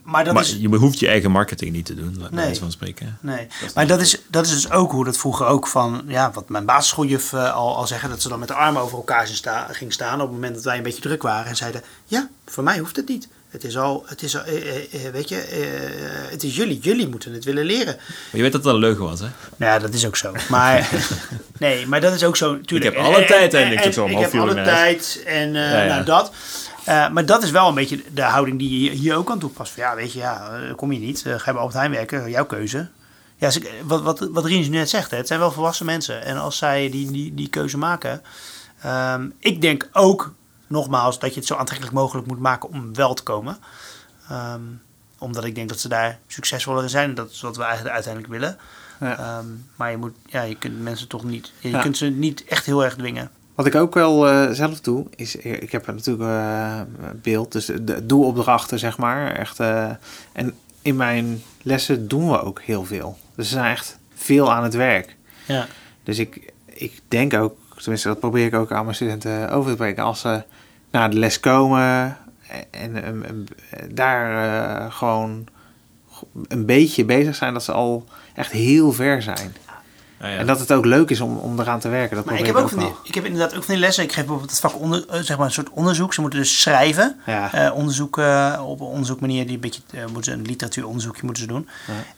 Maar dat maar is. je hoeft je eigen marketing niet te doen, laat Nee. van spreken. Nee, maar dat is, dat is dus ook hoe dat vroeger ook van, ja, wat mijn basisschooljuf al, al zeggen, dat ze dan met de armen over elkaar sta- ging staan op het moment dat wij een beetje druk waren en zeiden, ja, voor mij hoeft het niet. Het is al, het is al, eh, eh, eh, weet je, het is jullie, jullie moeten het willen leren. Maar je weet dat dat een leugen was, hè? Nou ja, dat is ook zo. Maar nee, maar dat is ook zo. Tuurlijk. Ik heb alle tijd, en ik en, zit zo om ik half heb alle tijd en Ja, ja. nou dat. Maar dat is wel een beetje de houding die je hier ook kan toepassen. Ja, weet je, ja, kom je niet. ga je bij Albert Heijn werken, jouw keuze. Ja, wat, wat, wat Rien net zegt, hè, het zijn wel volwassen mensen. En als zij die, die, die keuze maken... ehm, ik denk ook, nogmaals, dat je het zo aantrekkelijk mogelijk moet maken om wel te komen. Ehm, omdat ik denk dat ze daar succesvoller in zijn. Dat is wat we eigenlijk uiteindelijk willen. Ja. Ehm, maar je, moet, ja, je kunt mensen toch niet... Je Ja. kunt ze niet echt heel erg dwingen. Wat ik ook wel eh, zelf doe, is ik heb natuurlijk eh, beeld, dus de doelopdrachten zeg maar. Echt, eh, en in mijn lessen doen we ook heel veel. Dus ze zijn echt veel aan het werk. Ja. Dus ik, ik denk ook, tenminste dat probeer ik ook aan mijn studenten over te brengen, als ze naar de les komen en, en- en daar eh, gewoon een beetje bezig zijn, dat ze al echt heel ver zijn. Ah, ja. En dat het ook leuk is om, om eraan te werken. Dat Maar ik heb, ook ik van ook die, wel. ik heb inderdaad ook van die lessen. Ik geef bijvoorbeeld het vak onder, eh, zeg maar een soort onderzoek. Ze moeten dus schrijven. Ja. Eh, onderzoek op een onderzoekmanier. Die een beetje, eh, moeten ze een literatuuronderzoekje moeten ze doen.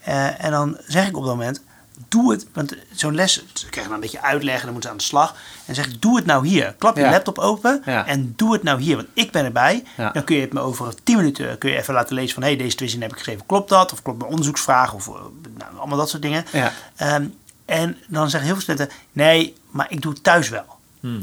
Eh, en dan zeg ik op dat moment, doe het. Want zo'n les, ze krijgen dan een beetje uitleg en dan moeten ze aan de slag. En zeg ik, doe het nou hier. Klap je Ja. laptop open Ja. en doe het nou hier. Want ik ben erbij. Ja. Dan kun je het me over 10 minuten kun je even laten lezen van... hé, hey, deze twee zinnen heb ik geschreven. Klopt dat? Of klopt mijn onderzoeksvraag? Of eh, nou, allemaal dat soort dingen. Ja. Ehm, en dan zeggen heel veel studenten, nee, maar ik doe het thuis wel.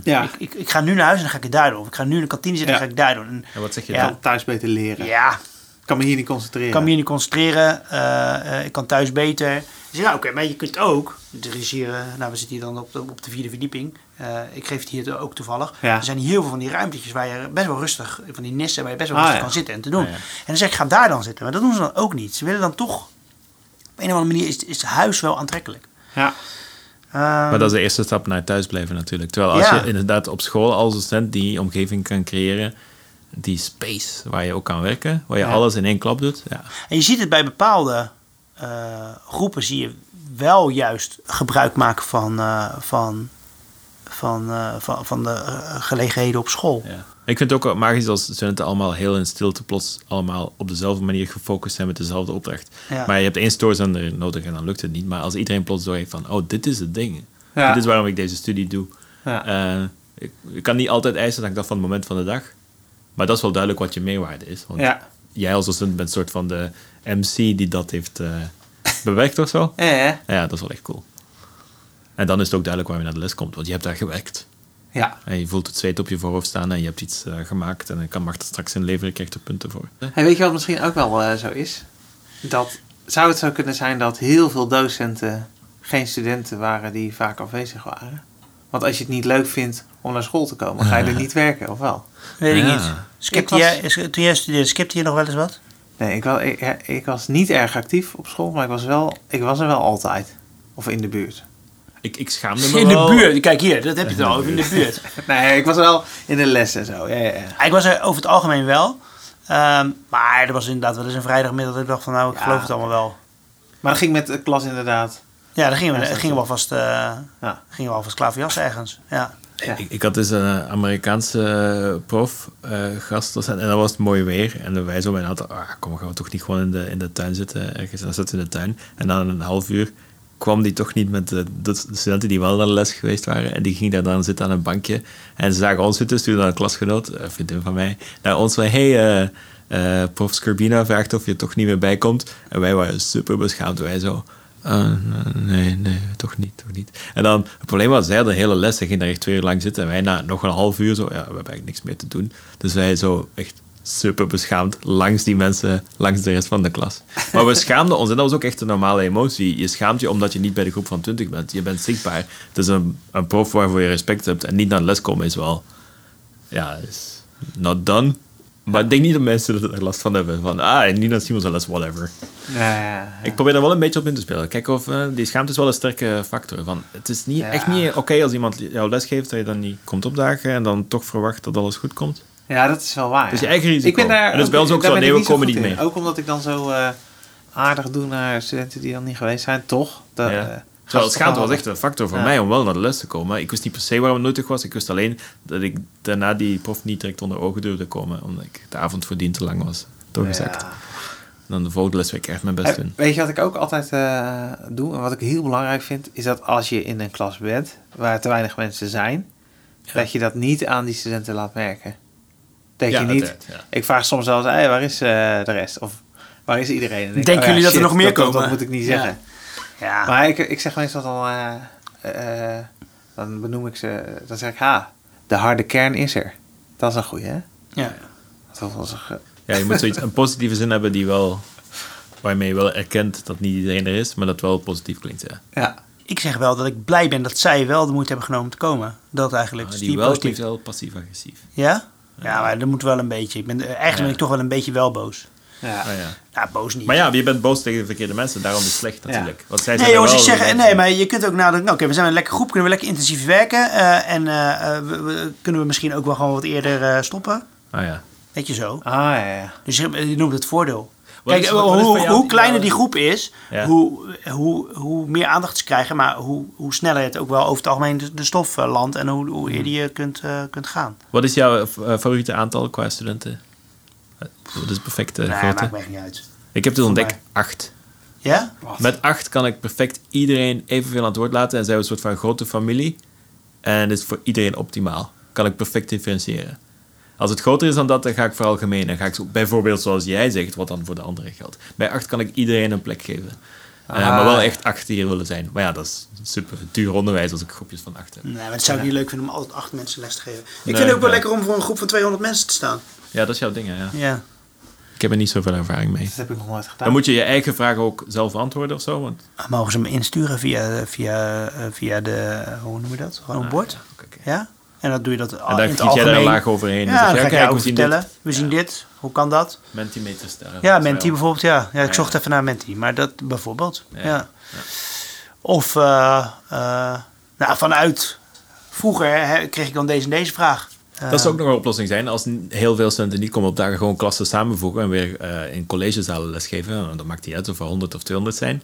Ja, Ik, ik, ik ga nu naar huis en dan ga ik het daar doen. Of ik ga nu in de kantine zitten en Ja. dan ga ik daar doen. En, En wat zeg je Ja. dan? thuis beter leren. ja, kan me hier niet concentreren. ik kan me hier niet concentreren. eh, eh, ik kan thuis beter. Dus ja, oké, maar je kunt ook. Er is hier, nou, we zitten hier dan op de, op de vierde verdieping. Eh, ik geef het hier ook toevallig. Ja. Er zijn hier heel veel van die ruimtetjes waar je best wel rustig, van die nissen waar je best wel Ah, rustig ja. kan zitten en te doen. Ah, ja. En dan zeg ik, ga daar dan zitten. Maar dat doen ze dan ook niet. Ze willen dan toch, op een of andere manier is, is het huis wel aantrekkelijk. Ja. Ehm, Maar dat is de eerste stap naar thuis blijven natuurlijk. Terwijl als Ja. je inderdaad op school als docent die omgeving kan creëren, die space waar je ook kan werken, waar je Ja. alles in één klap doet. Ja. En je ziet het bij bepaalde eh, groepen zie je wel juist gebruik maken van, eh, van, van, eh, van, van de gelegenheden op school. Ja. Ik vind het ook magisch als studenten allemaal heel in stilte plots allemaal op dezelfde manier gefocust zijn met dezelfde opdracht. Ja. Maar je hebt één stoorzender nodig en dan lukt het niet. Maar als iedereen plots door heeft van, oh, dit is het ding. Dit is waarom ik deze studie doe. Ja. Ik, ik kan niet altijd eisen dat ik dat van het moment van de dag. Maar dat is wel duidelijk wat je meerwaarde is. Want Ja. jij als docent bent een soort van de MC die dat heeft eh, bewerkt of zo. Ja, ja. Ja, dat is wel echt cool. En dan is het ook duidelijk waar je naar de les komt, want je hebt daar gewerkt. ja. En je voelt het zweet op je voorhoofd staan en je hebt iets eh, gemaakt en dan kan Marta straks inleveren, je krijgt er punten voor. En weet je wat misschien ook wel eh, zo is? Dat zou het zo kunnen zijn dat heel veel docenten geen studenten waren die vaak afwezig waren. Want als je het niet leuk vindt om naar school te komen, ga je er niet werken, of wel? Weet ik niet. Skipte Ik was- jij, is- toen jij studeerde, skipte je nog wel eens wat? Nee, ik, wel, ik, ik was niet erg actief op school, maar ik was, wel, ik was er wel altijd. Of in de buurt. Ik, ik schaamde me In wel. de buurt. Kijk hier, dat heb je het al. In de buurt. Nee, ik was wel in de les en zo. Ja, ja, ja. Ik was er over het algemeen wel. Ehm, maar er was inderdaad wel eens een vrijdagmiddag dat ik dacht van nou, ik Ja. geloof het allemaal wel. Maar dat ging met de klas inderdaad. Ja, dan gingen we, dat gingen we alvast, eh Ja. gingen we alvast klaar voor jas ergens. Ja. Ik, ik had dus een Amerikaanse eh, prof, gast, en dan was het mooi weer. En wij zo bijna hadden, ah, kom, gaan we toch niet gewoon in de, in de tuin zitten ergens. En dan zitten we in de tuin. En dan een half uur kwam die toch niet met de, de studenten die wel naar de les geweest waren. En die ging daar dan zitten aan een bankje. En ze zagen ons zitten, stuurde dan een klasgenoot, een vriendin van mij, naar ons van, hey, eh, prof Scorbina vraagt of je toch niet meer bijkomt. En wij waren super beschaamd. Wij zo, eh, nee, nee, toch niet, toch niet. En dan, het probleem was, zij de hele les, ze ging daar echt twee uur lang zitten. En wij na nog een half uur zo, ja, we hebben eigenlijk niks meer te doen. Dus wij zo echt super beschaamd langs die mensen, langs de rest van de klas. Maar we schaamden ons en dat was ook echt een normale emotie. Je schaamt je omdat je niet bij de groep van 20 bent. Je bent zichtbaar. Het is een, een prof waarvoor je respect hebt en niet naar de les komen is wel, ja, is not done. Maar ik denk niet dat mensen er last van hebben. Van, ah, niet naar Simons les, whatever. Ja, ja. Ik probeer daar wel een beetje op in te spelen. Kijk of eh, die schaamte is wel een sterke factor. Van, het is niet, echt niet oké als iemand jou les geeft dat je dan niet komt opdagen en dan toch verwacht dat alles goed komt. Ja, dat is wel waar. Ja. je eigen risico. Ik ben daar en dat is bij ons ook daar zo. ben Nee, ik we niet zo komen goed niet in. mee. Ook omdat ik dan zo eh, aardig doe naar studenten die dan niet geweest zijn, toch? Dat, Ja. Terwijl het schaamte was toch echt een factor voor Ja. mij om wel naar de les te komen. Ik wist niet per se waarom het nodig was. Ik wist alleen dat ik daarna die prof niet direct onder ogen durfde komen. Omdat ik de avond voordien te lang was doorgezakt. Ja. Dan de volgende les wil ik echt mijn best Eh, doen. Weet je wat ik ook altijd eh, doe en wat ik heel belangrijk vind, is dat als je in een klas bent waar te weinig mensen zijn, dat je dat niet aan die studenten laat merken. Denk Ja, je niet? Ik vraag soms hey, waar is eh, de rest? Of waar is iedereen? En dan denk Denken oh ja, jullie dat er nog meer dat, dat- komen? Dat moet ik niet Ja. zeggen. Ja. Maar ik, ik zeg meestal dan, eh, eh, dan benoem ik ze, dan zeg ik, ha, de harde kern is er. Dat is een goeie, hè? ja. Dat was een ge- Ja, je moet zoiets, een positieve zin hebben die wel, waarmee je wel erkent dat niet iedereen er is, maar dat wel positief klinkt. Ja. ja. Ik zeg wel dat ik blij ben dat zij wel de moeite hebben genomen te komen. Dat eigenlijk. Dus die wel positief- klinkt wel passief-agressief. Ja? Ja, maar dat moet wel een beetje. Ik ben, eh, ergens ben ik toch wel een beetje wel boos. Ja. Ah, ja. Nou, boos niet. Maar ja, je bent boos tegen de verkeerde mensen, daarom is het slecht natuurlijk. Want zij zijn Nee jongens, ik zeg, nee, maar je kunt ook nadenken, nou, oké, we zijn een lekkere groep, kunnen we lekker intensief werken. eh, en eh, eh, we- we- kunnen we misschien ook wel gewoon wat eerder eh, stoppen. Ah ja. Weet je zo. Ah, ja, ja. Dus je, je noemt het voordeel. Wat Kijk, is- wat- wat is hoe, kleiner die groep is, Ja. hoe, hoe, hoe meer aandacht ze krijgen, maar hoe, hoe sneller het ook wel over het algemeen de, de stof landt en hoe, hoe eerder je kunt, kunt gaan. Wat is jouw favoriete aantal qua studenten? Eh, Wat is perfecte nee, grootte? maakt me echt niet uit. Ik heb dus Voor ontdekt mij. acht. Ja? Met acht kan ik perfect iedereen evenveel aan het woord laten en zijn we een soort van grote familie. En is voor iedereen optimaal. Kan ik perfect differentiëren. Als het groter is dan dat, dan ga ik veralgemenen. Dan ga ik zo, bijvoorbeeld zoals jij zegt, wat dan voor de anderen geldt. Bij acht kan ik iedereen een plek geven. Eh, Ah. maar wel echt acht die er willen zijn. Maar ja, dat is super duur onderwijs als ik groepjes van acht heb. Nee, maar dat zou ik niet leuk vinden om altijd acht mensen les te geven. Ik Nee, vind het ook wel ja. lekker om voor een groep van 200 mensen te staan. Ja, dat is jouw ding, hè, ja. Ja. Ik heb er niet zoveel ervaring mee. Dat heb ik nog nooit gedaan. Dan moet je je eigen vragen ook zelf beantwoorden of zo. Want... Mogen ze me insturen via, via, eh, via de, hoe noem je dat? Gewoon een bord? Ah, ja? En dat doe je dat al En in daar het giet jij daar algemeen. een laag overheen. Ja, Dan zeg dan je, ga ik jou we ook zien vertellen. dit. We zien dit. Hoe kan dat? Mentimeter stellen. Ja, Menti bijvoorbeeld, ja. ja ik Ja, zocht ja. even naar Menti, maar dat bijvoorbeeld. Ja. Ja, ja. Of eh, eh, nou, vanuit vroeger hè, kreeg ik dan deze en deze vraag. Dat zou ook nog een oplossing zijn als heel veel studenten niet komen op dagen gewoon klassen samenvoegen en weer eh, in collegezalen lesgeven. Nou, Dat maakt niet uit of er 100 of 200 zijn.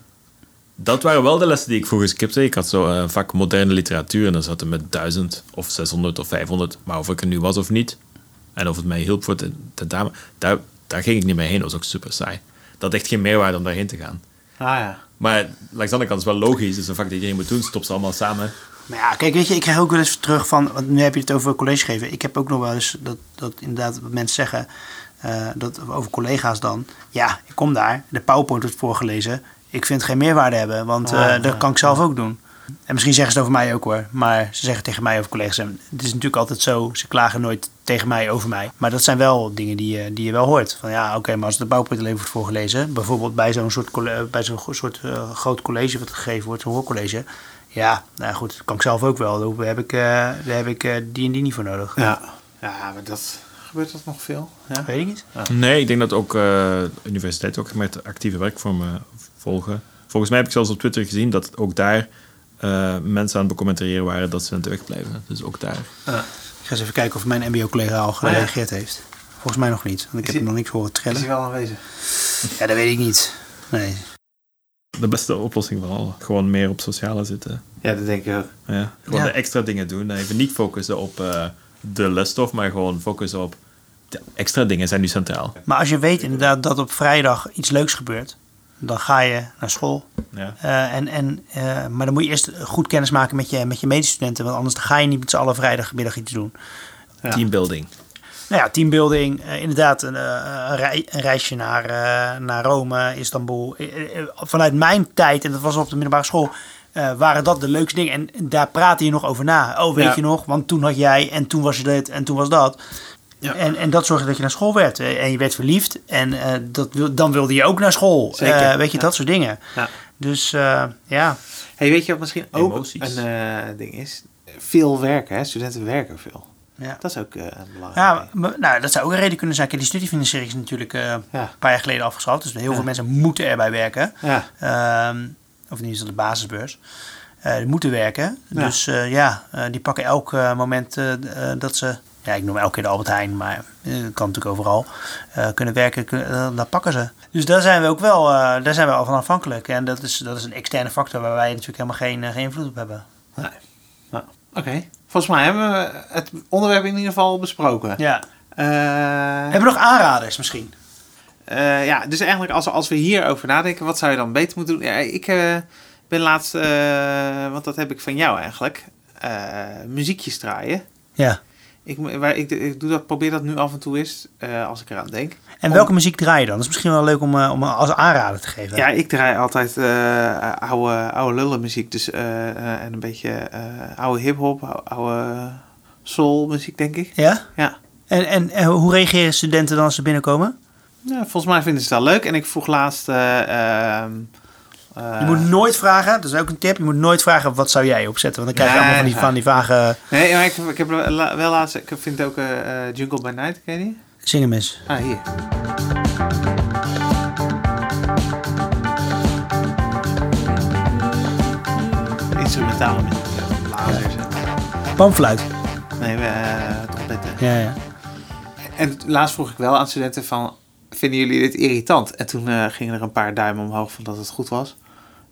Dat waren wel de lessen die ik vroeger skipte. Ik had zo eh, een vak moderne literatuur en dan zat er met 1000 of 600 of 500. Maar of ik er nu was of niet en of het mij hielp voor de tentamen, daar, daar ging ik niet mee heen. Dat was ook super saai. Dat had echt geen meerwaarde om daarheen te gaan. Ah, ja. Maar langs de andere kant is het wel logisch. Het is een vak dat iedereen moet doen. Stop ze allemaal samen. Maar ja, kijk, weet je, ik krijg ook wel eens terug van, want nu heb je het over college geven. Ik heb ook nog wel eens dat, dat inderdaad wat mensen zeggen, eh, dat over collega's dan. Ja, ik kom daar, de PowerPoint wordt voorgelezen. Ik vind het geen meerwaarde hebben, want eh, Ah, dat ja. kan ik zelf ook doen. En misschien zeggen ze het over mij ook hoor, maar ze zeggen tegen mij over collega's. En het is natuurlijk altijd zo, ze klagen nooit tegen mij over mij. Maar dat zijn wel dingen die je, die je wel hoort. Van ja, oké, maar als de PowerPoint alleen wordt voorgelezen, bijvoorbeeld bij zo'n soort, bij zo'n soort eh, groot college wat gegeven wordt, zo'n hoorcollege. Ja, nou goed, dat kan ik zelf ook wel. Daar heb ik, eh, daar heb ik eh, die en die niet voor nodig. Ja. ja, maar dat gebeurt dat nog veel. Ja. Weet ik niet. Nee, ik denk dat ook uh, universiteiten ook met actieve werkvormen volgen. Volgens mij heb ik zelfs op Twitter gezien dat ook daar uh, mensen aan het becommentariëren waren dat ze aan het wegblijven. Dus ook daar. Uh, ik ga eens even kijken of mijn MBO-collega al gereageerd ja. heeft. Volgens mij nog niet, want ik is heb hij, nog niks horen trillen. Is hij wel aanwezig? Ja, dat weet ik niet. Nee. De beste oplossing van al. Gewoon meer op sociale zitten. Ja, dat denk ik ook. Ja, gewoon ja. de extra dingen doen. Even niet focussen op uh, de lesstof, maar gewoon focussen op de extra dingen zijn nu centraal. Maar als je weet inderdaad dat op vrijdag iets leuks gebeurt, dan ga je naar school. Ja. Uh, en, en, uh, maar dan moet je eerst goed kennis maken met je, met je medestudenten, want anders ga je niet met z'n allen vrijdagmiddag iets doen. Ja. Teambuilding. Nou ja, teambuilding. Uh, inderdaad, een, een, rei, een, reisje naar, naar Rome, Istanbul. vanuit mijn tijd, en dat was op de middelbare school, uh, waren dat de leukste dingen. En daar praatte je nog over na. Oh, weet ja. je nog? Want toen had jij en toen was je dit en toen was dat. Ja. En, en dat zorgde dat je naar school werd. En je werd verliefd. En uh, dat wil, dan wilde je ook naar school. Uh, weet je, ja. dat soort dingen. Ja. Dus uh, ja. Hey, weet je wat misschien ook Emoties. een uh, ding is? Veel werken. Hè? Studenten werken veel. Ja. Dat is ook uh, belangrijk. Ja, maar, nou, dat zou ook een reden kunnen zijn. Kijk, die studiefinanciering is natuurlijk uh, ja. een paar jaar geleden afgeschaft. Dus heel ja. veel mensen moeten erbij werken. Ja. Um, of niet is dat de basisbeurs. Uh, die moeten werken. Dus ja, die pakken elk moment dat ze... Ja, ik noem elke keer de Albert Heijn, maar dat kan natuurlijk overal. kunnen werken, kunnen, pakken ze. Dus daar zijn we ook wel, daar zijn we al van afhankelijk. En dat is, dat is een externe factor waar wij natuurlijk helemaal geen, geen invloed op hebben. Nee. Nou, Oké. Okay. Volgens mij hebben we het onderwerp in ieder geval besproken. Ja. Uh, hebben we nog aanraders misschien? Uh, ja, dus eigenlijk als, als we hierover nadenken, wat zou je dan beter moeten doen? Ja, ik uh, ben laatst, want dat heb ik van jou eigenlijk, muziekjes draaien. Ja. Ik, waar, ik, ik doe dat, probeer dat nu af en toe eens, eh, als ik eraan denk. En Om- welke muziek draai je dan? Dat is misschien wel leuk om, eh, om als aanrader te geven. Ja, ik draai altijd eh oude, oude lullenmuziek. Dus, eh, en een beetje oude hip-hop, ou- oude soulmuziek, denk ik. Ja? Ja. En, en, en hoe reageren studenten dan als ze binnenkomen? Ja, volgens mij vinden ze het wel leuk. En ik vroeg laatst. eh, ehm, eh, Je moet nooit vragen, dat is ook een tip, je moet nooit vragen wat zou jij opzetten. Want dan krijg je Nee, allemaal van die, van die vage Nee, maar ik, ik heb wel la- wel laatst. Ik vind ook Jungle by Night, ken je die? Zingen mis. Ah, hier. Instrumentale muziek. Blazers. en- Panfluit. Nee, eh trompetten. Ja, ja. En laatst vroeg ik wel aan studenten van... Vinden jullie dit irritant? En toen eh, gingen er een paar duimen omhoog van dat het goed was.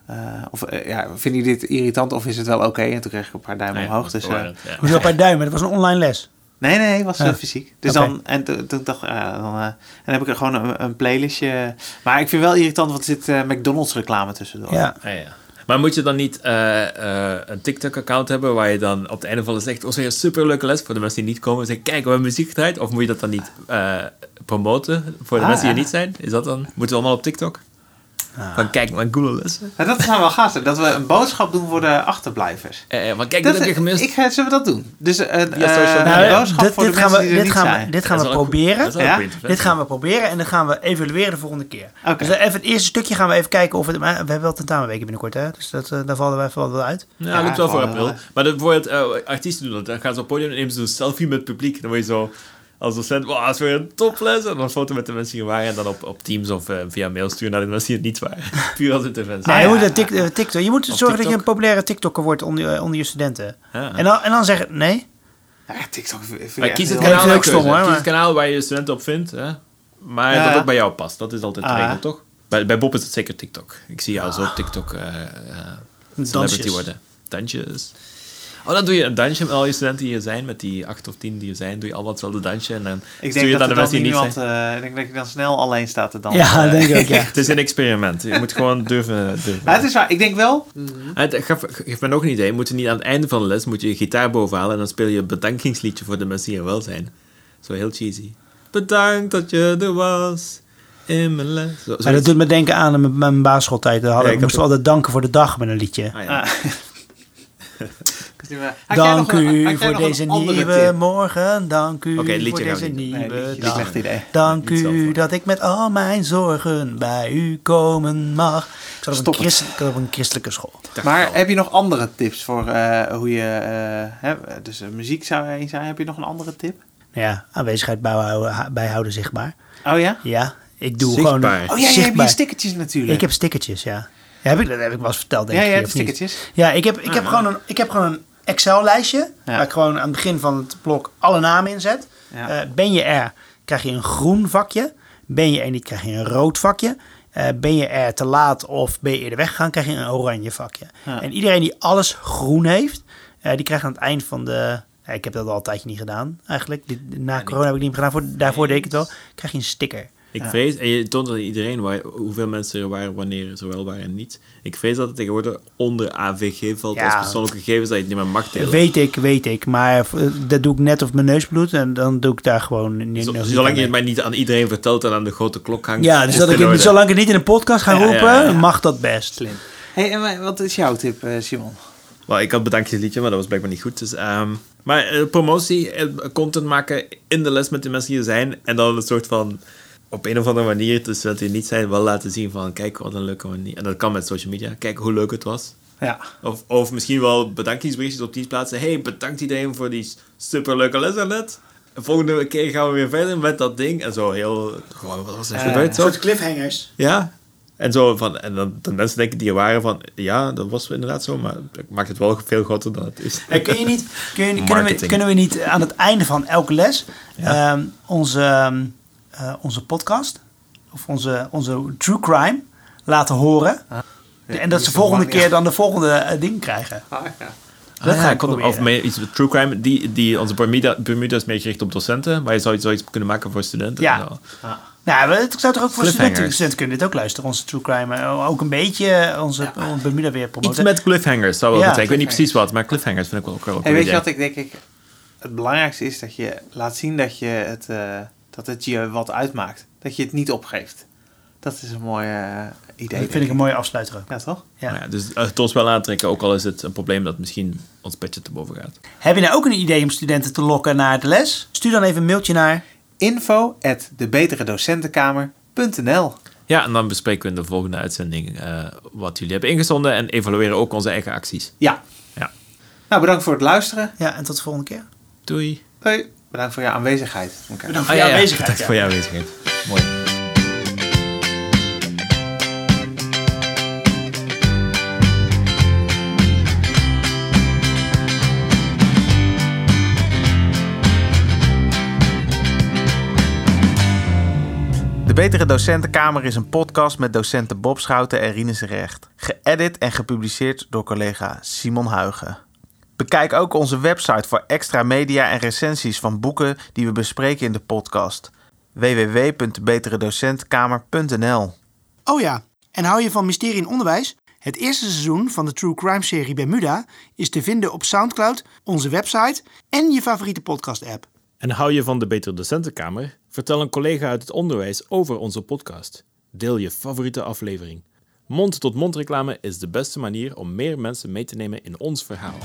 Eh, of ja, vinden jullie dit irritant of is het wel oké? En toen kreeg ik een paar duimen ja, omhoog. dat Dus, eh, ja. Hoezo bij duimen? Dat was een online les. Nee, nee, het was eh, Ja. fysiek. Dus dan, en toen, toen dacht ik, ja, dan, eh, en dan heb ik er gewoon een, een playlistje. Maar ik vind wel irritant, want er zit eh, McDonald's reclame tussendoor. Ja. Ah, ja. Maar moet je dan niet eh, eh, een TikTok-account hebben waar je dan op het einde van de zegt: Oh, een superleuke les voor de mensen die niet komen? Zeg, kijk, we hebben muziek gedraaid. Of moet je dat dan niet eh, promoten voor de Ah, mensen die er niet zijn? Is dat dan? Moeten we allemaal op TikTok? Ah. Van kijk, mijn coole lessen. Nou, dat zou wel gaaf zijn, dat we een boodschap doen voor de achterblijvers. Eh, eh, maar kijk, dat, heb je gemist. Ik, ga- zullen we dat doen? Dus eh, eh, een Nou, boodschap dit, voor dit de gaan mensen we, die er dit niet gaan we, zijn. dit gaan Dat we proberen. Ja? Dit gaan we proberen en dan gaan we evalueren de volgende keer. Dus even het eerste stukje gaan we even kijken of het... Maar we hebben wel tentamenweken binnenkort, hè? Dus dat, eh, daar vallen wij vallen wel uit. Ja, Ja, dat lukt wel voor april. Maar dat bijvoorbeeld artiesten doen dat. Dan gaan ze op het podium en nemen ze een selfie met het publiek. Dan word je zo als docent, wow, dat is weer een toples. En dan foto met de mensen die er waren. En dan op, op Teams of eh, via mail sturen naar de mensen die het niet waren. Puur als interventie. Nee, ja, je moet, ja. een tik, eh, TikTok, je moet Op zorgen dat je een populaire TikToker wordt onder, je- onder je studenten. Ja. En, dan, en dan zeggen, nee. Ja, TikTok vind ik Maar kies het kanaal ook stom, hoor, Kies het waar je je studenten op vindt. Hè? Maar Ja. dat ook bij jou past. Dat is altijd de Ah. regel, toch? Bij, bij Bob is het zeker TikTok. Ik zie jou zo op TikTok eh, eh, celebrity Dansjes. worden. Dansjes. Oh, dan doe je een dansje met al je studenten die er zijn. Met die acht of tien die er zijn. Doe je allemaal hetzelfde dansje. En dan Ik stuur je dat er de mensen die niet niemand... zijn. eh, ik denk dat je dan snel alleen staat te dansen. Ja, denk ik ook, ja. Het is een experiment. Je moet gewoon durven. durven. Maar het is waar, ik denk wel... Het, geef, geef me nog een idee. Moet je niet aan het einde van de les moet je je gitaar bovenhalen en dan speel je een bedankingsliedje voor de mensen die er wel zijn. Zo heel cheesy. Bedankt dat je er was in mijn les. Zo, Maar dat doet me denken aan mijn, mijn basisschooltijd. Daar hadden, Ja, ik we moesten altijd danken voor de dag met een liedje. Ah, ja. Ah. Dank u voor deze nieuwe morgen. Dank u voor deze nieuwe dag. Dank u dat ik met al mijn zorgen bij u komen mag. Ik zat op, een, ik op een christelijke school. Maar heb je nog andere tips voor eh, hoe je... eh, hè, dus eh, muziek zou er één zijn. Heb je nog een andere tip? Nou ja, aanwezigheid bijhouden, bijhouden zichtbaar. Oh ja? Ja, ik doe Zichtbaar. gewoon... Oh ja, je hebt je stickertjes natuurlijk. Ik heb stickertjes, ja. ja heb ik, dat heb ik wel eens verteld, denk ja, ik. je niet? stickertjes. Ja, ik heb, ik, heb gewoon een, ik heb gewoon een Excel-lijstje. Ja. Waar ik gewoon aan het begin van het blok alle namen in zet. Ja. Eh, ben je er, krijg je een groen vakje. Ben je er niet, krijg je een rood vakje. Eh, ben je er te laat of ben je eerder weggegaan, krijg je een oranje vakje. Ja. En iedereen die alles groen heeft, eh, die krijgt aan het eind van de... ik heb dat al een tijdje niet gedaan, eigenlijk. Na corona heb ik het niet meer gedaan. Voor, daarvoor deed ik het wel. krijg je een sticker. Ik Ja. vrees, en je toont aan iedereen waar, hoeveel mensen er waren, wanneer ze wel waren en niet. Ik vrees dat het tegenwoordig onder AVG valt Ja. als persoonlijke gegevens dat je het niet meer mag delen. Weet ik, weet ik. Maar dat doe ik net of mijn neus bloedt. En dan doe ik daar gewoon niet zolang je het maar niet aan iedereen vertelt en aan de grote klok hangt. Ja, dus dat ik het, zolang ik het niet in een podcast ga Ja, roepen, ja, ja. mag dat best. Slim. Hey, en wa- wat is jouw tip, eh, Simon? Wel, ik had bedankjesliedje, maar dat was blijkbaar niet goed. Dus, ehm, maar eh, promotie, eh, content maken in de les met de mensen die er zijn. En dan een soort van, op een of andere manier, dus dat die niet zijn, wel laten zien van, kijk wat een leuke manier. En dat kan met social media. Kijk hoe leuk het was. Ja. Of, of misschien wel bedankingsberichtjes op die plaatsen. hey, bedankt iedereen voor die superleuke les net. De volgende keer gaan we weer verder met dat ding. En zo heel, gewoon, wat was er Eh, gebeurd? Zo. cliffhangers. Ja. En, zo van, en dan de mensen denken die er waren van, ja, dat was inderdaad zo, maar ik maak het wel veel groter dan het is. kun je niet, kun je, kunnen, we, kunnen we niet aan het einde van elke les Ja. ehm, onze, ehm, eh, onze podcast of onze, onze true crime laten horen? en dat ze volgende keer dan de volgende eh, ding krijgen. Ah, ja. Dat Ah, ga ja, ik kon-. Of mee, iets met true crime, die, die onze Bermuda, Bermuda is meer gericht op docenten, maar je zou iets, zoiets kunnen maken voor studenten. Ja. Nou, het zou toch ook voor studenten, studenten kunnen dit ook luisteren, onze true crime. eh, Ook een beetje onze, onze Bermuda weer Iets promoten. met cliffhangers zou wel Ja, zijn. Ik weet niet precies wat, maar cliffhangers vind ik wel ook wel een En weet je wat ik denk ik... het belangrijkste is dat je laat zien dat, je het, eh, dat het je wat uitmaakt. Dat je het niet opgeeft. Dat is een mooi eh, idee. Dat vind ik een mooie afsluiter ook. Ja, toch? Ja. Ja, dus het ons wel aantrekken, ook al is het een probleem dat misschien ons budget te boven gaat. Heb je nou ook een idee om studenten te lokken naar de les? Stuur dan even een mailtje naar Info at debeteredocentenkamer.nl Ja, en dan bespreken we in de volgende uitzending eh, wat jullie hebben ingezonden en evalueren ook onze eigen acties. Ja. Ja. Nou, bedankt voor het luisteren. Ja, en tot de volgende keer. Doei. Hoi. Bedankt voor je aanwezigheid. Oké. Bedankt voor Ah, je ja, ja. aanwezigheid. Bedankt voor je aanwezigheid. Mooi. De Betere Docentenkamer is een podcast met docenten Bob Schouten en Rinus Recht. Geëdit en gepubliceerd door collega Simon Huigen. Bekijk ook onze website voor extra media en recensies van boeken die we bespreken in de podcast. www.beteredocentkamer.nl Oh ja, en hou je van Mysterie in Onderwijs? Het eerste seizoen van de True Crime serie Bermuda is te vinden op Soundcloud, onze website en je favoriete podcast app. En hou je van de Betere Docentenkamer? Vertel een collega uit het onderwijs over onze podcast. Deel je favoriete aflevering. Mond-tot-mond reclame is de beste manier om meer mensen mee te nemen in ons verhaal.